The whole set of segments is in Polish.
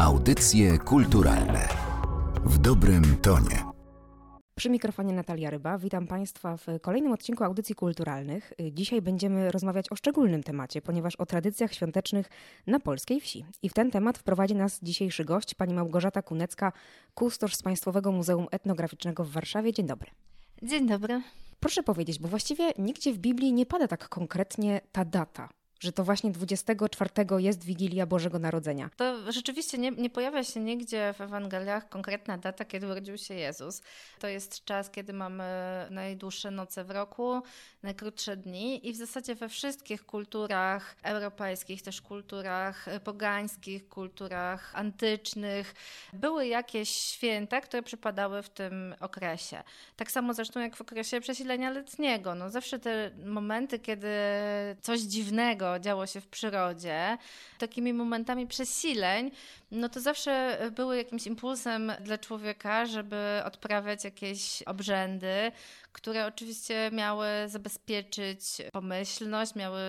Audycje kulturalne w dobrym tonie. Przy mikrofonie Natalia Ryba. Witam Państwa w kolejnym odcinku Audycji Kulturalnych. Dzisiaj będziemy rozmawiać o szczególnym temacie, ponieważ o tradycjach świątecznych na polskiej wsi. I w ten temat wprowadzi nas dzisiejszy gość, pani Małgorzata Kunecka, kustosz z Państwowego Muzeum Etnograficznego w Warszawie. Dzień dobry. Dzień dobry. Proszę powiedzieć, bo właściwie nigdzie w Biblii nie pada tak konkretnie ta data że to właśnie 24 jest Wigilia Bożego Narodzenia. To rzeczywiście nie, nie, pojawia się nigdzie w Ewangeliach konkretna data, kiedy urodził się Jezus. To jest czas, kiedy mamy najdłuższe noce w roku, najkrótsze dni i w zasadzie we wszystkich kulturach europejskich, też kulturach pogańskich, kulturach antycznych były jakieś święta, które przypadały w tym okresie. Tak samo zresztą jak w okresie przesilenia letniego. No zawsze te momenty, kiedy coś dziwnego działo się w przyrodzie, takimi momentami przesileń, no to zawsze były jakimś impulsem dla człowieka, żeby odprawiać jakieś obrzędy, które oczywiście miały zabezpieczyć pomyślność, miały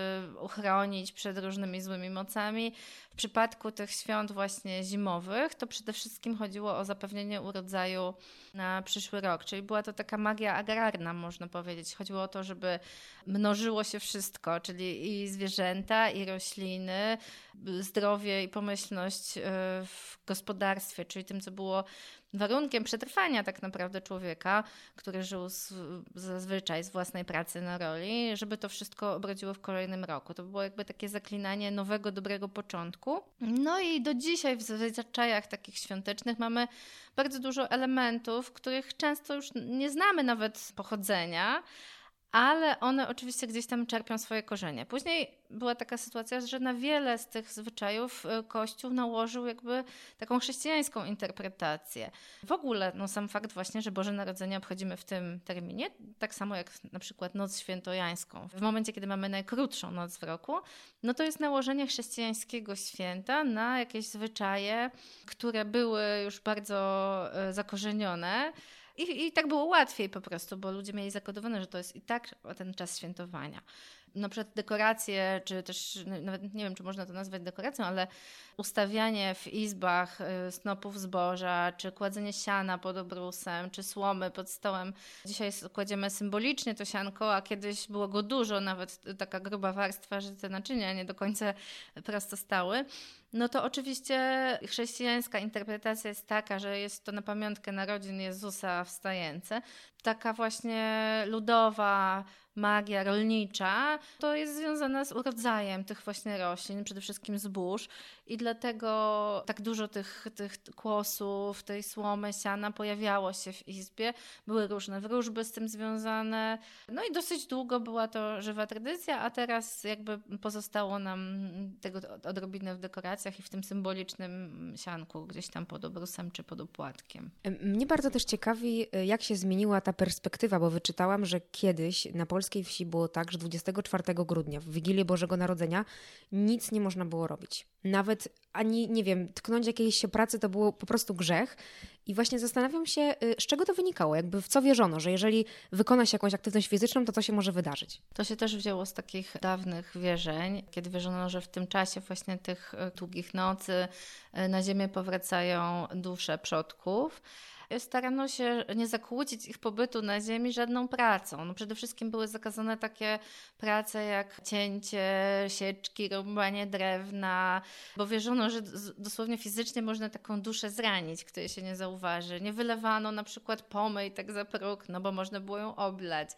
uchronić przed różnymi złymi mocami. W przypadku tych świąt właśnie zimowych, to przede wszystkim chodziło o zapewnienie urodzaju na przyszły rok, czyli była to taka magia agrarna, można powiedzieć. Chodziło o to, żeby mnożyło się wszystko, czyli i zwierzęta, i rośliny, zdrowie i pomyślność e, w gospodarstwie, czyli tym, co było warunkiem przetrwania tak naprawdę człowieka, który żył z, zazwyczaj z własnej pracy na roli, żeby to wszystko obrodziło w kolejnym roku. To było jakby takie zaklinanie nowego, dobrego początku. No i do dzisiaj w zwyczajach takich świątecznych mamy bardzo dużo elementów, których często już nie znamy nawet pochodzenia, ale one oczywiście gdzieś tam czerpią swoje korzenie. Później była taka sytuacja, że na wiele z tych zwyczajów y, Kościół nałożył jakby taką chrześcijańską interpretację. W ogóle no, sam fakt właśnie, że Boże Narodzenie obchodzimy w tym terminie, tak samo jak na przykład Noc Świętojańską. W momencie, kiedy mamy najkrótszą noc w roku, no to jest nałożenie chrześcijańskiego święta na jakieś zwyczaje, które były już bardzo y, zakorzenione. I, I tak było łatwiej po prostu, bo ludzie mieli zakodowane, że to jest i tak ten czas świętowania na przykład dekoracje, czy też no, nawet nie wiem, czy można to nazwać dekoracją, ale ustawianie w izbach y, snopów zboża, czy kładzenie siana pod obrusem, czy słomy pod stołem. Dzisiaj kładziemy symbolicznie to sianko, a kiedyś było go dużo, nawet taka gruba warstwa, że te naczynia nie do końca prosto stały. No to oczywiście chrześcijańska interpretacja jest taka, że jest to na pamiątkę narodzin Jezusa wstające. Taka właśnie ludowa, magia rolnicza, to jest związana z urodzajem tych właśnie roślin, przede wszystkim zbóż i dlatego tak dużo tych, tych kłosów, tej słomy, siana pojawiało się w izbie. Były różne wróżby z tym związane. No i dosyć długo była to żywa tradycja, a teraz jakby pozostało nam tego odrobinę w i w tym symbolicznym sianku gdzieś tam pod obrusem czy pod opłatkiem. Mnie bardzo też ciekawi, jak się zmieniła ta perspektywa, bo wyczytałam, że kiedyś na polskiej wsi było tak, że 24 grudnia, w Wigilię Bożego Narodzenia, nic nie można było robić. Nawet ani, nie wiem, tknąć jakiejś się pracy to było po prostu grzech. I właśnie zastanawiam się, y, z czego to wynikało, jakby w co wierzono, że jeżeli wykona się jakąś aktywność fizyczną, to co się może wydarzyć? To się też wzięło z takich dawnych wierzeń, kiedy wierzono, że w tym czasie właśnie tych y, długich nocy y, na ziemię powracają dusze przodków starano się nie zakłócić ich pobytu na ziemi żadną pracą. No przede wszystkim były zakazane takie prace jak cięcie sieczki, rąbanie drewna, bo wierzono, że dosłownie fizycznie można taką duszę zranić, której się nie zauważy. Nie wylewano na przykład pomyj tak za próg, no bo można było ją oblać.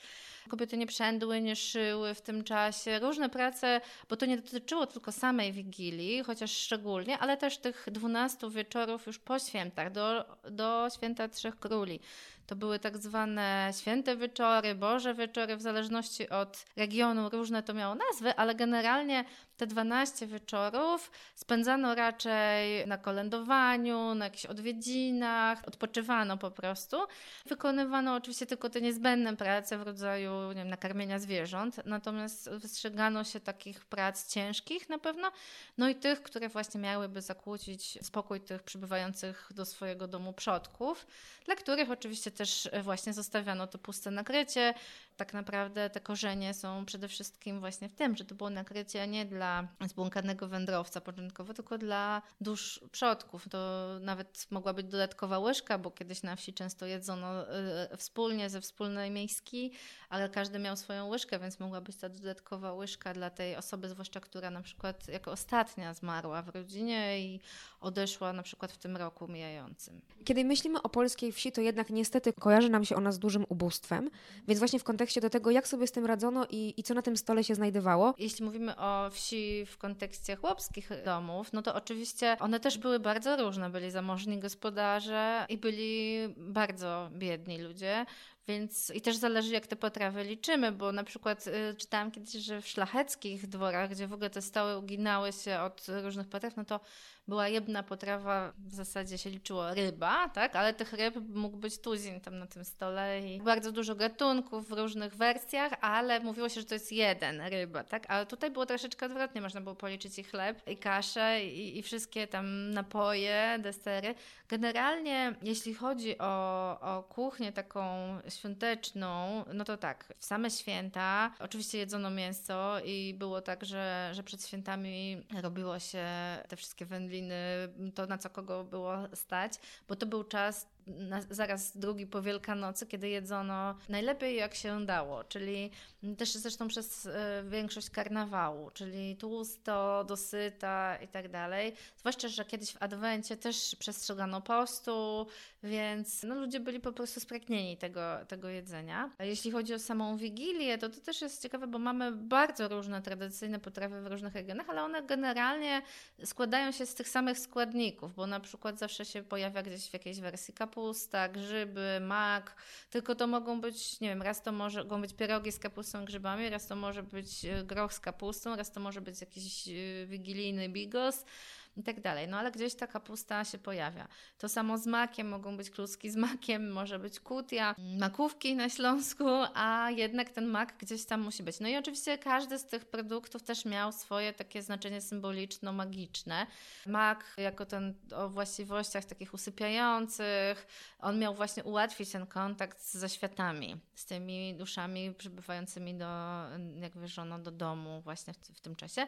Kobiety nie przędły, nie szyły w tym czasie. Różne prace, bo to nie dotyczyło tylko samej Wigilii, chociaż szczególnie, ale też tych dwunastu wieczorów już po świętach, do, do święta Trzech Króli. To były tak zwane święte wieczory, Boże wieczory, w zależności od regionu różne to miało nazwy, ale generalnie te 12 wieczorów spędzano raczej na kolędowaniu, na jakichś odwiedzinach, odpoczywano po prostu. Wykonywano oczywiście tylko te niezbędne prace w rodzaju nie wiem, nakarmienia zwierząt, natomiast wystrzegano się takich prac ciężkich na pewno, no i tych, które właśnie miałyby zakłócić spokój tych przybywających do swojego domu przodków, dla których oczywiście też właśnie zostawiano to puste nakrycie. Tak naprawdę te korzenie są przede wszystkim właśnie w tym, że to było nakrycie nie dla zbłąkanego wędrowca początkowo, tylko dla dusz przodków. To nawet mogła być dodatkowa łyżka, bo kiedyś na wsi często jedzono y, wspólnie ze wspólnej miejskiej, ale każdy miał swoją łyżkę, więc mogła być ta dodatkowa łyżka dla tej osoby, zwłaszcza która na przykład jako ostatnia zmarła w rodzinie i odeszła na przykład w tym roku mijającym. Kiedy myślimy o polskiej wsi, to jednak niestety kojarzy nam się ona z dużym ubóstwem, więc właśnie w kontekście do tego, jak sobie z tym radzono i, i co na tym stole się znajdowało. Jeśli mówimy o wsi w kontekście chłopskich domów, no to oczywiście one też były bardzo różne. Byli zamożni gospodarze i byli bardzo biedni ludzie. Więc i też zależy, jak te potrawy liczymy, bo na przykład y, czytałam kiedyś, że w szlacheckich dworach, gdzie w ogóle te stoły uginały się od różnych potraw, no to była jedna potrawa, w zasadzie się liczyło ryba, tak? Ale tych ryb mógł być tuzin tam na tym stole i bardzo dużo gatunków w różnych wersjach, ale mówiło się, że to jest jeden ryba, tak? Ale tutaj było troszeczkę odwrotnie, można było policzyć i chleb, i kaszę, i, i wszystkie tam napoje, desery. Generalnie, jeśli chodzi o, o kuchnię taką świąteczną, no to tak, w same święta oczywiście jedzono mięso i było tak, że, że przed świętami robiło się te wszystkie wędliny, to na co kogo było stać, bo to był czas na, zaraz drugi po Wielkanocy, kiedy jedzono najlepiej jak się dało, czyli też zresztą przez y, większość karnawału, czyli tłusto, dosyta i tak dalej. Zwłaszcza, że kiedyś w Adwencie też przestrzegano postu, więc no, ludzie byli po prostu spragnieni tego, tego jedzenia. A jeśli chodzi o samą Wigilię, to to też jest ciekawe, bo mamy bardzo różne tradycyjne potrawy w różnych regionach, ale one generalnie składają się z tych samych składników, bo na przykład zawsze się pojawia gdzieś w jakiejś wersji kapusta, grzyby, mak, tylko to mogą być, nie wiem, raz to może, mogą być pierogi z kapustą, grzybami, raz to może być e, groch z kapustą, raz to może być jakiś e, wigilijny bigos, i tak dalej. No ale gdzieś ta kapusta się pojawia. To samo z makiem, mogą być kluski z makiem, może być kutia, makówki na Śląsku, a jednak ten mak gdzieś tam musi być. No i oczywiście każdy z tych produktów też miał swoje takie znaczenie symboliczno-magiczne. Mak jako ten o właściwościach takich usypiających, on miał właśnie ułatwić ten kontakt ze światami, z tymi duszami przybywającymi do, jak wierzono, do domu właśnie w, w tym czasie.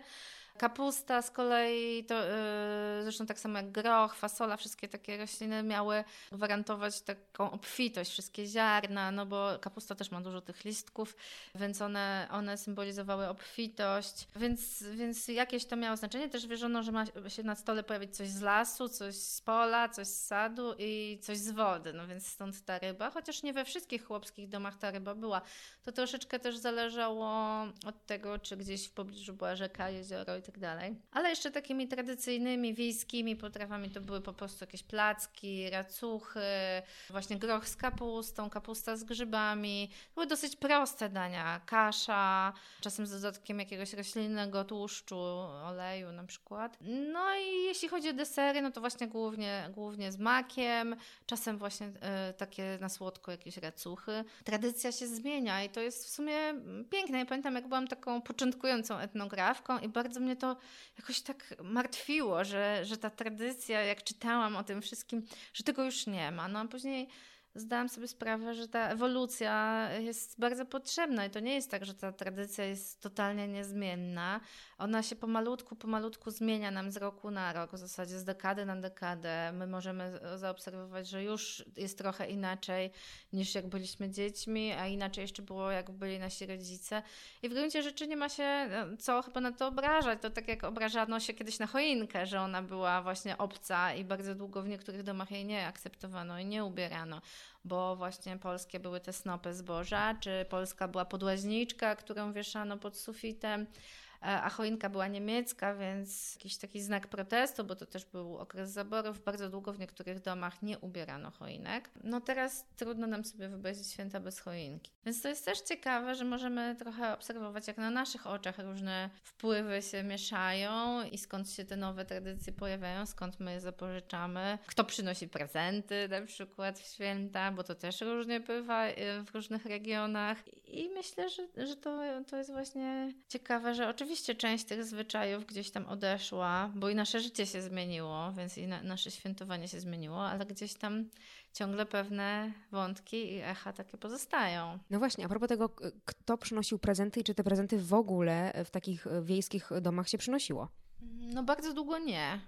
Kapusta z kolei, to, yy, zresztą tak samo jak groch, fasola, wszystkie takie rośliny miały gwarantować taką obfitość, wszystkie ziarna, no bo kapusta też ma dużo tych listków, więc one, one symbolizowały obfitość, więc, więc jakieś to miało znaczenie. Też wierzono, że ma się na stole pojawić coś z lasu, coś z pola, coś z sadu i coś z wody, no więc stąd ta ryba, chociaż nie we wszystkich chłopskich domach ta ryba była. To troszeczkę też zależało od tego, czy gdzieś w pobliżu była rzeka, jezioro tak dalej. Ale jeszcze takimi tradycyjnymi wiejskimi potrawami to były po prostu jakieś placki, racuchy, właśnie groch z kapustą, kapusta z grzybami. Były dosyć proste dania. Kasza, czasem z dodatkiem jakiegoś roślinnego tłuszczu, oleju na przykład. No i jeśli chodzi o desery, no to właśnie głównie, głównie z makiem, czasem właśnie y, takie na słodko jakieś racuchy. Tradycja się zmienia i to jest w sumie piękne. Ja pamiętam, jak byłam taką początkującą etnografką i bardzo mnie to jakoś tak martwiło, że, że ta tradycja, jak czytałam o tym wszystkim, że tego już nie ma. No a później zdałam sobie sprawę, że ta ewolucja jest bardzo potrzebna i to nie jest tak, że ta tradycja jest totalnie niezmienna. Ona się pomalutku, pomalutku zmienia nam z roku na rok, w zasadzie z dekady na dekadę. My możemy zaobserwować, że już jest trochę inaczej niż jak byliśmy dziećmi, a inaczej jeszcze było jak byli nasi rodzice. I w gruncie rzeczy nie ma się no, co chyba na to obrażać. To tak jak obrażano się kiedyś na choinkę, że ona była właśnie obca i bardzo długo w niektórych domach jej nie akceptowano i nie ubierano bo właśnie polskie były te snopy zboża, czy polska była podłaźniczka, którą wieszano pod sufitem. E, a choinka była niemiecka, więc jakiś taki znak protestu, bo to też był okres zaborów. Bardzo długo w niektórych domach nie ubierano choinek. No teraz trudno nam sobie wyobrazić święta bez choinki. Więc to jest też ciekawe, że możemy trochę obserwować, jak na naszych oczach różne wpływy się mieszają i skąd się te nowe tradycje pojawiają, skąd my je zapożyczamy, kto przynosi prezenty na przykład w święta, bo to też różnie bywa e, w różnych regionach i myślę, że, że to, to jest właśnie ciekawe, że oczywiście część tych zwyczajów gdzieś tam odeszła, bo i nasze życie się zmieniło, więc i na, nasze świętowanie się zmieniło, ale gdzieś tam ciągle pewne wątki i echa takie pozostają. No właśnie, a propos tego, kto przynosił prezenty i czy te prezenty w ogóle w takich wiejskich domach się przynosiło? No bardzo długo nie.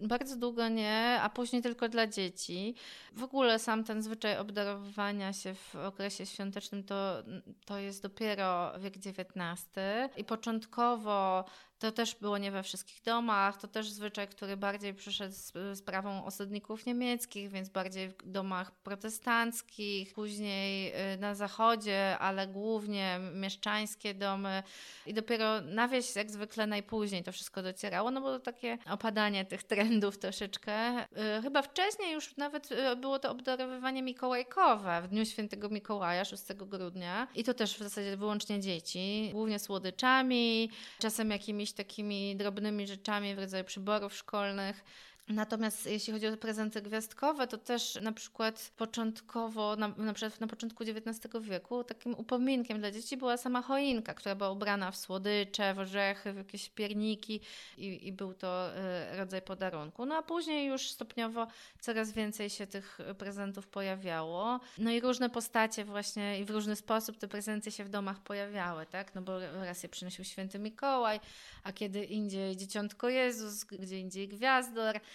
Bardzo długo nie, a później tylko dla dzieci. W ogóle sam ten zwyczaj obdarowywania się w okresie świątecznym to, to jest dopiero wiek XIX i początkowo to też było nie we wszystkich domach. To też zwyczaj, który bardziej przyszedł z sprawą osadników niemieckich, więc bardziej w domach protestanckich, później y, na zachodzie, ale głównie mieszczańskie domy. I dopiero na wieś, jak zwykle, najpóźniej to wszystko docierało, no bo to takie opadanie tych trendów troszeczkę. Y, chyba wcześniej już nawet y, było to obdarowywanie mikołajkowe w Dniu Świętego Mikołaja, 6 grudnia. I to też w zasadzie wyłącznie dzieci, głównie słodyczami, czasem jakimiś jakimiś takimi drobnymi rzeczami w rodzaju przyborów szkolnych. Natomiast jeśli chodzi o prezenty gwiazdkowe, to też na przykład początkowo, na, na, przykład na początku XIX wieku, takim upominkiem dla dzieci była sama choinka, która była ubrana w słodycze, w orzechy, w jakieś pierniki i, i był to y, rodzaj podarunku. No a później już stopniowo coraz więcej się tych prezentów pojawiało. No i różne postacie właśnie i w różny sposób te prezenty się w domach pojawiały, tak? No bo raz je przynosił święty Mikołaj, a kiedy indziej Dzieciątko Jezus, gdzie indziej Gwiazdor.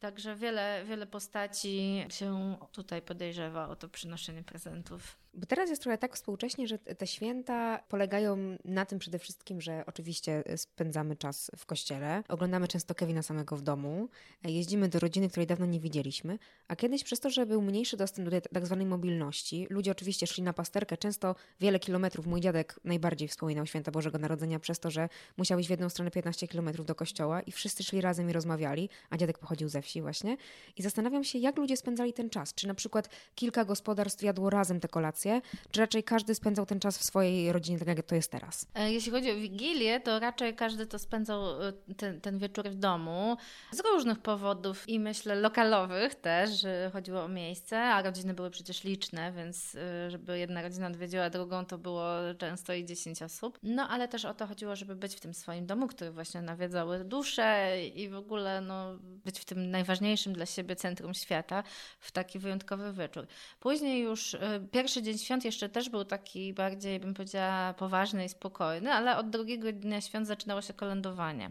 Także wiele, wiele postaci się tutaj podejrzewa o to przynoszenie prezentów. Bo teraz jest trochę tak współcześnie, że te święta polegają na tym przede wszystkim, że oczywiście spędzamy czas w kościele, oglądamy często Kevina samego w domu, jeździmy do rodziny, której dawno nie widzieliśmy, a kiedyś przez to, że był mniejszy dostęp do tak zwanej mobilności, ludzie oczywiście szli na pasterkę, często wiele kilometrów. Mój dziadek najbardziej wspominał święta Bożego Narodzenia przez to, że musiał iść w jedną stronę 15 kilometrów do kościoła i wszyscy szli razem i rozmawiali, a dziadek pochodził ze wsi właśnie. I zastanawiam się, jak ludzie spędzali ten czas. Czy na przykład kilka gospodarstw jadło razem te kolacje, czy raczej każdy spędzał ten czas w swojej rodzinie, tak jak to jest teraz? E, jeśli chodzi o Wigilię, to raczej każdy to spędzał e, ten, ten wieczór w domu z różnych powodów i myślę lokalowych też, że chodziło o miejsce, a rodziny były przecież liczne, więc e, żeby jedna rodzina odwiedziła drugą, to było często i 10 osób. No ale też o to chodziło, żeby być w tym swoim domu, który właśnie nawiedzały dusze i w ogóle no, być w tym najważniejszym dla siebie centrum świata w taki wyjątkowy wieczór. Później już pierwszy dzień Dzień Świąt jeszcze też był taki bardziej, bym powiedziała, poważny i spokojny, ale od drugiego dnia świąt zaczynało się kolędowanie.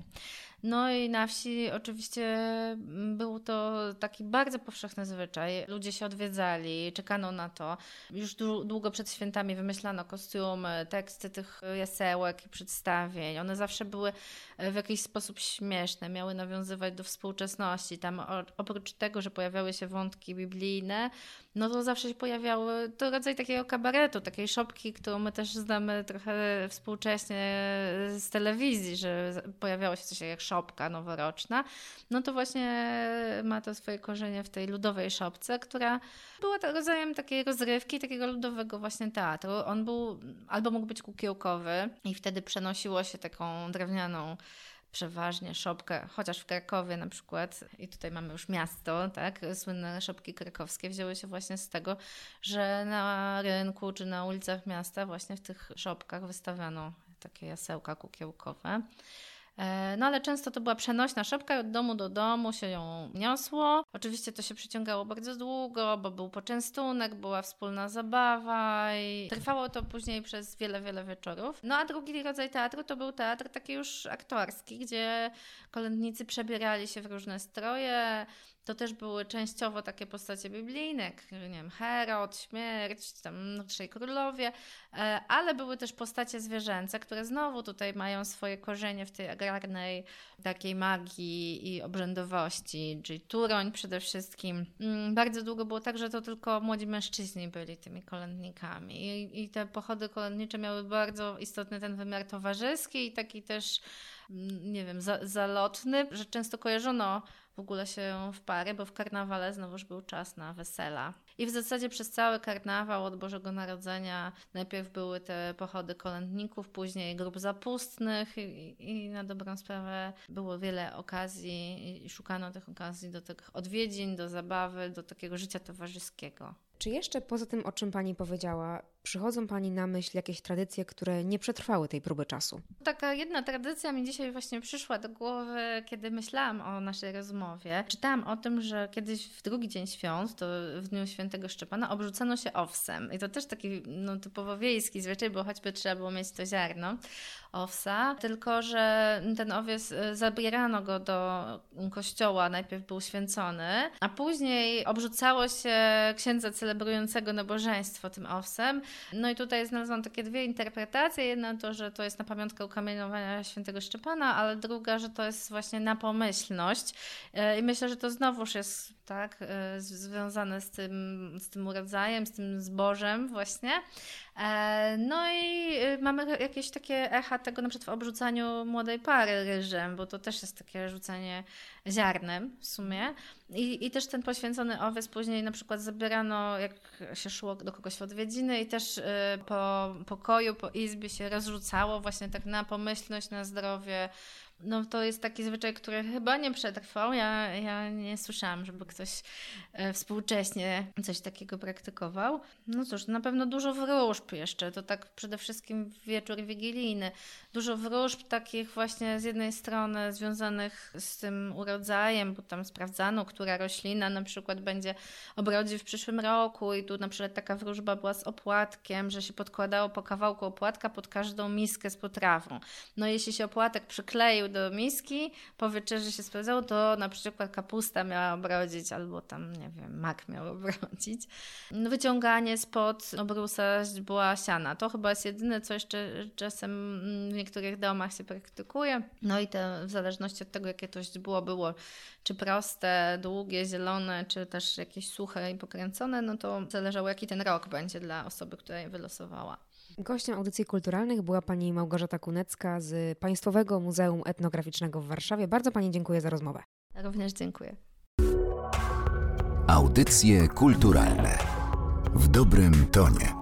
No i na wsi oczywiście mm, był to taki bardzo powszechny zwyczaj. Ludzie się odwiedzali, czekano na to. Już długo przed świętami wymyślano kostiumy, teksty tych jasełek i przedstawień. One zawsze były w jakiś sposób śmieszne, miały nawiązywać do współczesności. Tam oprócz tego, że pojawiały się wątki biblijne, no to zawsze się pojawiały, to rodzaj takiego kabaretu, takiej szopki, którą my też znamy trochę współcześnie z telewizji, że pojawiało się coś jak szopka noworoczna, no to właśnie ma to swoje korzenie w tej ludowej szopce, która była rodzajem takiej rozrywki, takiego ludowego właśnie teatru. On był, albo mógł być kukiełkowy i wtedy przenosiło się taką drewnianą przeważnie szopkę, chociaż w Krakowie na przykład, i tutaj mamy już miasto, tak, słynne szopki krakowskie wzięły się właśnie z tego, że na rynku czy na ulicach miasta właśnie w tych szopkach wystawiano takie jasełka kukiełkowe. E, no ale często to była przenośna szopka, od domu do domu się ją niosło. Oczywiście to się przyciągało bardzo długo, bo był poczęstunek, była wspólna zabawa i trwało to później przez wiele, wiele wieczorów. No a drugi rodzaj teatru to był teatr taki już aktorski, gdzie kolędnicy przebierali się w różne stroje, to też były częściowo takie postacie biblijne, jak nie wiem, Herod, śmierć, tam trzej królowie, e, ale były też postacie zwierzęce, które znowu tutaj mają swoje korzenie w tej agrarnej takiej magii i obrzędowości, czyli Turoń przede wszystkim. Mm, bardzo długo było tak, że to tylko młodzi mężczyźni byli tymi kolędnikami i, i te pochody kolędnicze miały bardzo istotny ten wymiar towarzyski i taki też nie wiem, za, zalotny, że często kojarzono w ogóle się w pary, bo w karnawale znowuż był czas na wesela. I w zasadzie przez cały karnawał od Bożego Narodzenia najpierw były te pochody kolędników, później grup zapustnych i, i na dobrą sprawę było wiele okazji i szukano tych okazji do tych odwiedzin, do zabawy, do takiego życia towarzyskiego. Czy jeszcze poza tym, o czym Pani powiedziała, przychodzą Pani na myśl jakieś tradycje, które nie przetrwały tej próby czasu? Taka jedna tradycja mi dzisiaj właśnie przyszła do głowy, kiedy myślałam o naszej rozmowie. Czytałam o tym, że kiedyś w drugi dzień świąt, to w dniu świętego Szczepana, obrzucano się owsem. I to też taki no, typowo wiejski zwyczaj, bo choćby trzeba było mieć to ziarno owsa, tylko że ten owiec y, zabierano go do kościoła, najpierw był święcony, a później obrzucało się księdza celebrującego nabożeństwo tym owsem. No i tutaj znalazłam takie dwie interpretacje. Jedna to, że to jest na pamiątkę ukamienowania świętego Szczepana, ale druga, że to jest właśnie na pomyślność. Y, I myślę, że to znowuż jest tak, y, związane z tym, z tym rodzajem, z tym zbożem właśnie. E, no i mamy jakieś takie echa tego na przykład w obrzucaniu młodej pary ryżem, bo to też jest takie rzucanie ziarnem w sumie. I, I też ten poświęcony owiec później na przykład zabierano, jak się szło do kogoś w odwiedziny i też y, po pokoju, po izbie się rozrzucało właśnie tak na pomyślność, na zdrowie no to jest taki zwyczaj, który chyba nie przetrwał. Ja, ja nie słyszałam, żeby ktoś e, współcześnie coś takiego praktykował. No cóż, na pewno dużo wróżb jeszcze. To tak przede wszystkim wieczór wigilijny. Dużo wróżb takich właśnie z jednej strony związanych z tym urodzajem, bo tam sprawdzano, która roślina na przykład będzie obrodzi w przyszłym roku i tu na przykład taka wróżba była z opłatkiem, że się podkładało po kawałku opłatka pod każdą miskę z potrawą. No jeśli się opłatek przykleił do miski, po wieczerzy się sprawdzało, to na przykład kapusta miała obrodzić, albo tam, nie wiem, mak miał obrodzić. Wyciąganie spod obrusa źdźbła siana. To chyba jest jedyne, co jeszcze czasem w niektórych domach się praktykuje. No i to w zależności od tego, jakie to źdźbło było, czy proste, długie, zielone, czy też jakieś suche i pokręcone, no to zależało, jaki ten rok będzie dla osoby, która je wylosowała. Gościem audycji kulturalnych była pani Małgorzata Kunecka z Państwowego Muzeum Etnograficznego w Warszawie. Bardzo pani dziękuję za rozmowę. Również dziękuję. Audycje kulturalne w dobrym tonie.